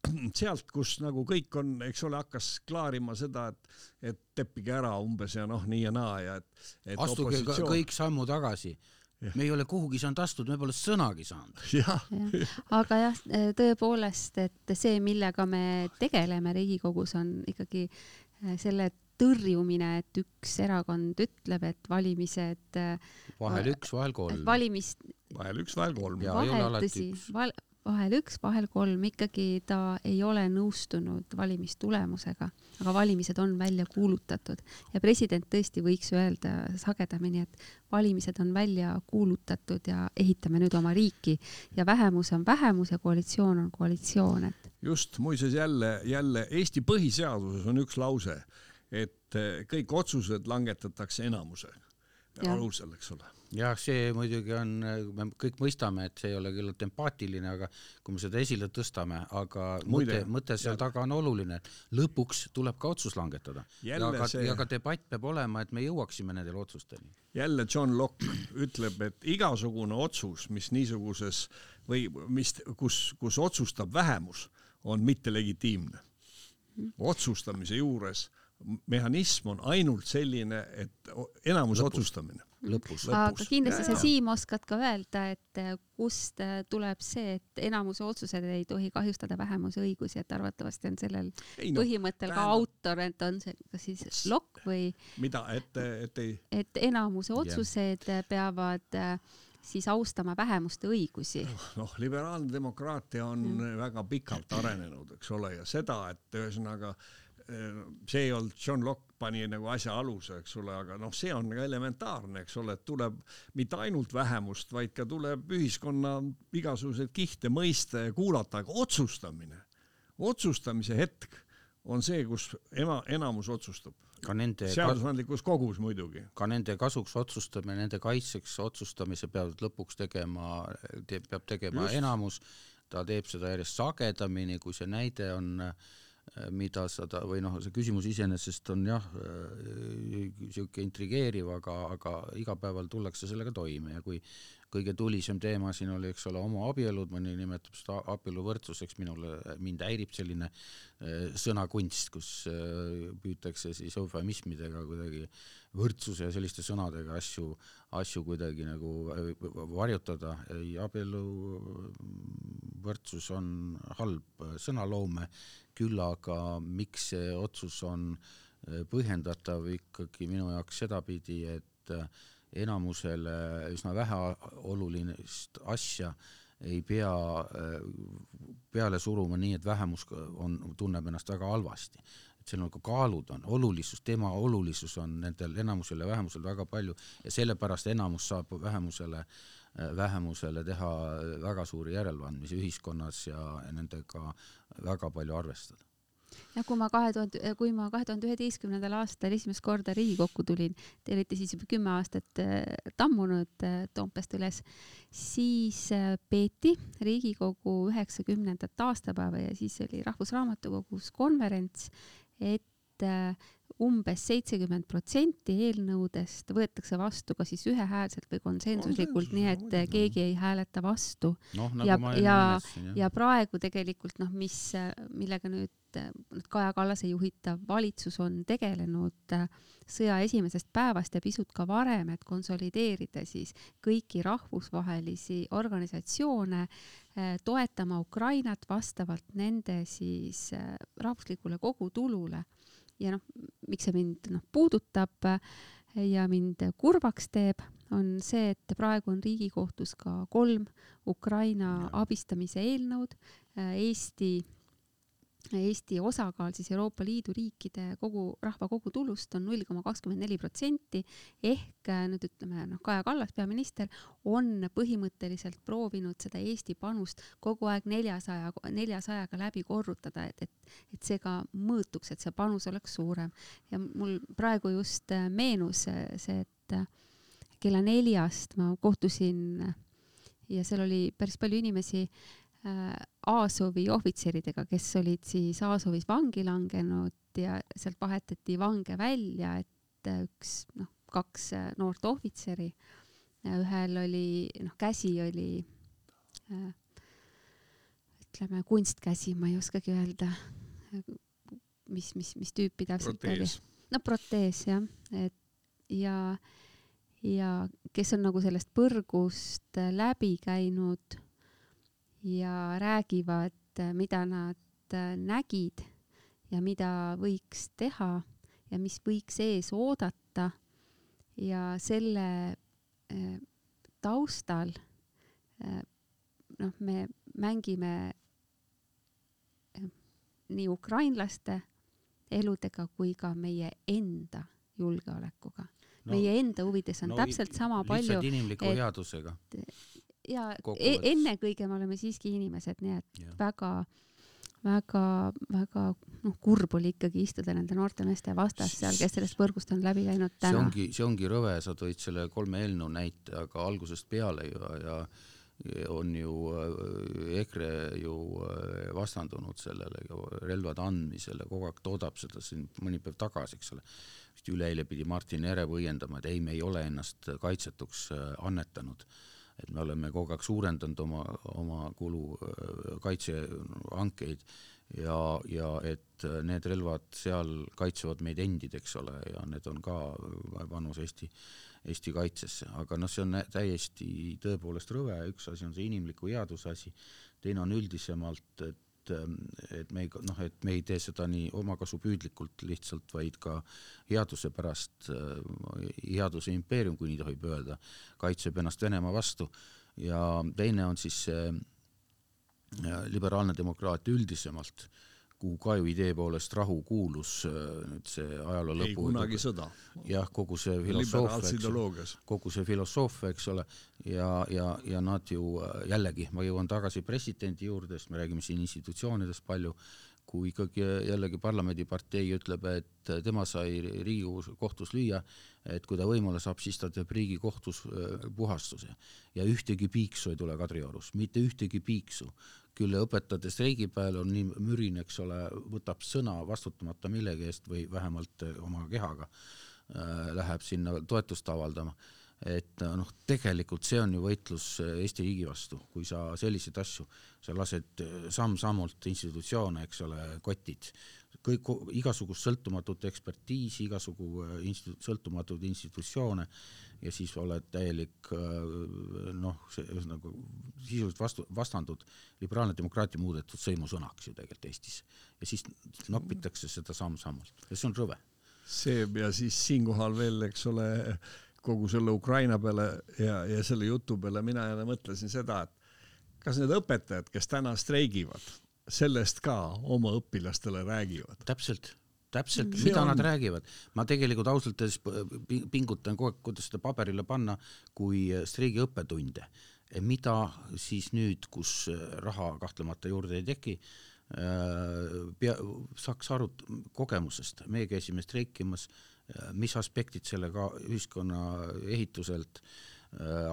sealt, kus nagu kõik on, eks ole, hakkas klaarima seda, et, et teppige ära umbes ja noh, nii ja naa ja et, et astuge opositsioon... kõik sammu tagasi. Me ei ole kuhugi saanud astuda, me pole sõnagi saanud. Ja. aga jah, tõepoolest, et see, millega me tegeleme Riigikogus, on ikkagi eh, selle tõrjumine, et üks erakond ütleb, et valimised. vahel üks, vahel kolm. valimist. vahel üks, vahel kolm. vahel tõsi, vahel üks, vahel kolm, ikkagi ta ei ole nõustunud valimistulemusega, aga valimised on välja kuulutatud ja president tõesti võiks öelda sagedamini, et valimised on välja kuulutatud ja ehitame nüüd oma riiki ja vähemus on vähemus ja koalitsioon on koalitsioon, et. just, muuseas jälle, jälle Eesti põhiseaduses on üks lause et eh, kõik otsused langetatakse enamuse alusel, eks ole. jah, see muidugi on, me kõik mõistame, et see ei ole küllalt empaatiline, aga kui me seda esile tõstame, aga Muide, mõte, mõte seal taga on oluline, lõpuks tuleb ka otsus langetada. ja ka see..., ja ka debatt peab olema, et me jõuaksime nendele otsusteni. jälle John Locke ütleb, et igasugune otsus, mis niisuguses või mis, kus, kus otsustab vähemus, on mittelegitiimne. otsustamise juures mehhanism on ainult selline, et enamus lõpus. otsustamine lõpus, lõpus.. aga kindlasti sa, Siim, oskad ka öelda, et eh, kust eh, tuleb see, et enamuse otsused ei tohi kahjustada vähemuse õigusi, et arvatavasti on sellel ei, no, põhimõttel tähendab... ka autor, et on see kas siis Locke või mida, et, et ei et enamuse otsused yeah. peavad äh, siis austama vähemuste õigusi. noh, liberaalne demokraatia on mm. väga pikalt arenenud, eks ole, ja seda, et ühesõnaga see ei olnud, John Locke pani nagu asja aluse, eks ole, aga noh, see on ka elementaarne, eks ole, et tuleb mitte ainult vähemust, vaid ka tuleb ühiskonna igasuguseid kihte mõista ja kuulata, aga otsustamine, otsustamise hetk on see, kus ema, enamus otsustab. ka nende seadusandlikus kogus muidugi. ka nende kasuks otsustamine, nende kaitseks otsustamise peavad lõpuks tegema te,, peab tegema Just. enamus, ta teeb seda järjest sagedamini, kui see näide on äh, Äh, mida sa ta või noh, see küsimus iseenesest on jah niisugune äh, intrigeeriv, aga, aga igapäeval tullakse sellega toime ja kui kõige tulisem teema siin oli, eks ole, homoabielud, mõni nimetab seda abieluvõrdsuseks, minule, mind häirib selline äh, sõnakunst, kus püütakse siis eufemismidega kuidagi võrdsuse ja selliste sõnadega asju, asju kuidagi nagu varjutada. ei, abieluvõrdsus on halb sõnaloome küll aga miks see otsus on äh, põhjendatav ikkagi minu jaoks sedapidi, et äh, enamusele üsna väheolulist asja ei pea äh, peale suruma nii, et vähemus on, tunneb ennast väga halvasti. Et seal ka kaalud on, olulisus, tema olulisus on nendel enamusel ja vähemusel väga palju ja sellepärast enamus saab vähemusele vähemusele teha väga suuri järeleandmisi ühiskonnas ja nendega väga palju arvestada. Ja kui ma kahe tuhande, kui ma kahe tuhande üheteistkümnendal aastal esimest korda Riigikokku tulin, te olite siis juba kümme aastat äh, tammunud äh, Toompeast üles, siis äh, peeti Riigikogu üheksakümnendat aastapäeva ja siis oli Rahvusraamatukogus konverents, et umbes seitsekümmend protsenti eelnõudest võetakse vastu kas siis ühehäälselt või konsensuslikult, nii et keegi ei hääleta vastu no,. Nagu ja, ja, ja praegu tegelikult noh, mis, millega nüüd nüüd Kaja Kallase juhitav valitsus on tegelenud sõja esimesest päevast ja pisut ka varem, et konsolideerida siis kõiki rahvusvahelisi organisatsioone, toetama Ukrainat vastavalt nende siis rahvuslikule kogutulule ja noh, miks see mind noh puudutab ja mind kurvaks teeb, on see, et praegu on Riigikohtus ka kolm Ukraina abistamise eelnõud. Eesti Eesti osakaal siis Euroopa Liidu riikide kogu rahva kogutulust on null koma kakskümmend neli protsenti ehk äh, nüüd ütleme noh, Kaja Kallas, peaminister, on põhimõtteliselt proovinud seda Eesti panust kogu aeg neljasaja, neljasajaga läbi korrutada, et, et, et see ka mõõtuks, et see panus oleks suurem. ja mul praegu just äh, meenus äh, see, et kella neljast ma kohtusin ja seal oli päris palju inimesi Aasovi ohvitseridega, kes olid siis Aasovis vangi langenud ja sealt vahetati vange välja, et äh, üks noh, kaks äh, noort ohvitseri, ühel oli noh, käsi oli äh, ütleme kunstkäsi, ma ei oskagi öelda, mis, mis, mis tüüpi täpselt protees. oli. no protees jah, et ja, ja kes on nagu sellest põrgust läbi käinud ja räägivad, mida nad äh, nägid ja mida võiks teha ja mis võiks ees oodata. ja selle äh, taustal äh, noh, me mängime nii ukrainlaste eludega kui ka meie enda julgeolekuga no,. meie enda huvides on no, täpselt sama palju. inimliku headusega ja e ennekõike me oleme siiski inimesed, nii et ja. väga, väga-väga noh, kurb oli ikkagi istuda nende noorte meeste vastas seal, kes sellest võrgust on läbi läinud see täna. ongi, see ongi rõve, sa tõid selle kolme eelnõu näite, aga algusest peale ju ja on ju äh, EKRE ju äh, vastandunud sellele relvade andmisele, kogu aeg toodab seda siin mõni päev tagasi, eks ole. vist üleeile pidi Martin Herem õiendama, et ei, me ei ole ennast kaitsetuks äh, annetanud et me oleme kogu aeg suurendanud oma, oma kulu kaitsehankeid ja, ja et need relvad seal kaitsevad meid endid, eks ole, ja need on ka panus Eesti Eesti kaitsesse, aga noh, see on täiesti tõepoolest rõve, üks asi on see inimliku headuse asi, teine on üldisemalt, et et me ei noh, et me ei tee seda nii omakasupüüdlikult lihtsalt, vaid ka headuse pärast, headuse impeerium, kui nii tohib öelda, kaitseb ennast Venemaa vastu. Ja teine on siis see liberaalne demokraatia üldisemalt kuhu ka ju idee poolest rahu kuulus äh, nüüd see ajaloo lõpu. ei kunagi sõda. jah, kogu see filosoofia, kogu see filosoofia, eks ole, ja, ja, ja nad ju äh, jällegi, ma jõuan tagasi presidendi juurde, sest me räägime siin institutsioonidest palju, kui ikkagi jällegi parlamendipartei ütleb, et tema sai Riigikogu kohtus lüüa, et kui ta võimule saab, siis ta teeb Riigikohtus äh, puhastuse. Ja ühtegi piiksu ei tule Kadriorus, mitte ühtegi piiksu küll õpetajate streigipäeval on nii mürin, eks ole, võtab sõna vastutamata millegi eest või vähemalt eh, oma kehaga äh, läheb sinna toetust avaldama. et äh, noh, tegelikult see on ju võitlus äh, Eesti riigi vastu, kui sa selliseid asju, sa lased samm-sammult institutsioone, eks ole, kotid, kõik, igasugust sõltumatut ekspertiisi, igasugu institu-, sõltumatuid institutsioone ja siis oled täielik äh, noh, ühesõnaga sisuliselt vastu, vastandud liberaalne demokraatia muudetud sõimusõnaks ju tegelikult Eestis. ja siis nopitakse seda samm-sammult ja see on rõve. see ja siis siinkohal veel, eks ole, kogu selle Ukraina peale ja, ja selle jutu peale mina jälle mõtlesin seda, et kas need õpetajad, kes täna streigivad, sellest ka oma õpilastele räägivad? täpselt täpselt, mida on... nad räägivad. ma tegelikult ausalt öeldes pingutan kogu aeg, kuidas seda paberile panna kui äh, streigi õppetunde. mida siis nüüd, kus äh, raha kahtlemata juurde ei teki, äh, pea, saaks aru kogemusest, meie käisime streikimas, mis aspektid sellega ühiskonna ehituselt Äh,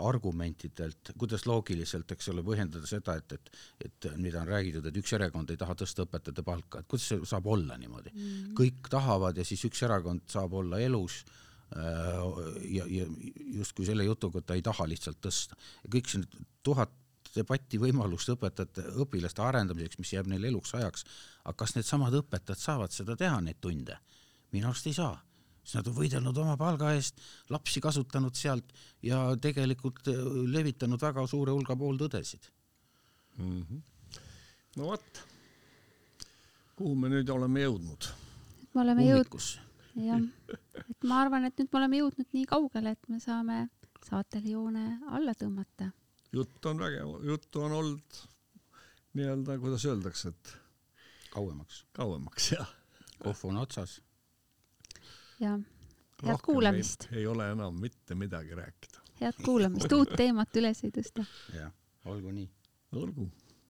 argumentidelt, kuidas loogiliselt, eks ole, põhjendada seda, et, et, et mida on räägitud, et üks erakond ei taha tõsta õpetajate palka, et kuidas see saab olla niimoodi mm. -hmm. kõik tahavad ja siis üks erakond saab olla elus äh, ja, ja justkui selle jutuga, et ta ei taha lihtsalt tõsta. kõik see tuhat debati võimalust õpetajate, õpilaste arendamiseks, mis jääb neile eluks ajaks, aga kas needsamad õpetajad saavad seda teha, neid tunde? minu arust ei saa siis nad on võidelnud oma palga eest, lapsi kasutanud sealt ja tegelikult äh, levitanud väga suure hulga pooltõdesid mm. -hmm. no vot, kuhu me nüüd oleme jõudnud? me oleme jõudnud, jah, et ma arvan, et nüüd me oleme jõudnud nii kaugele, et me saame saatele joone alla tõmmata. jutt on vägev, juttu on olnud nii-öelda, kuidas öeldakse, et kauemaks. kauemaks, jah. kohv on otsas ja head kuulamist. ei ole enam mitte midagi rääkida. head kuulamist, uut teemat üles ei tõsta. jah, olgu nii. olgu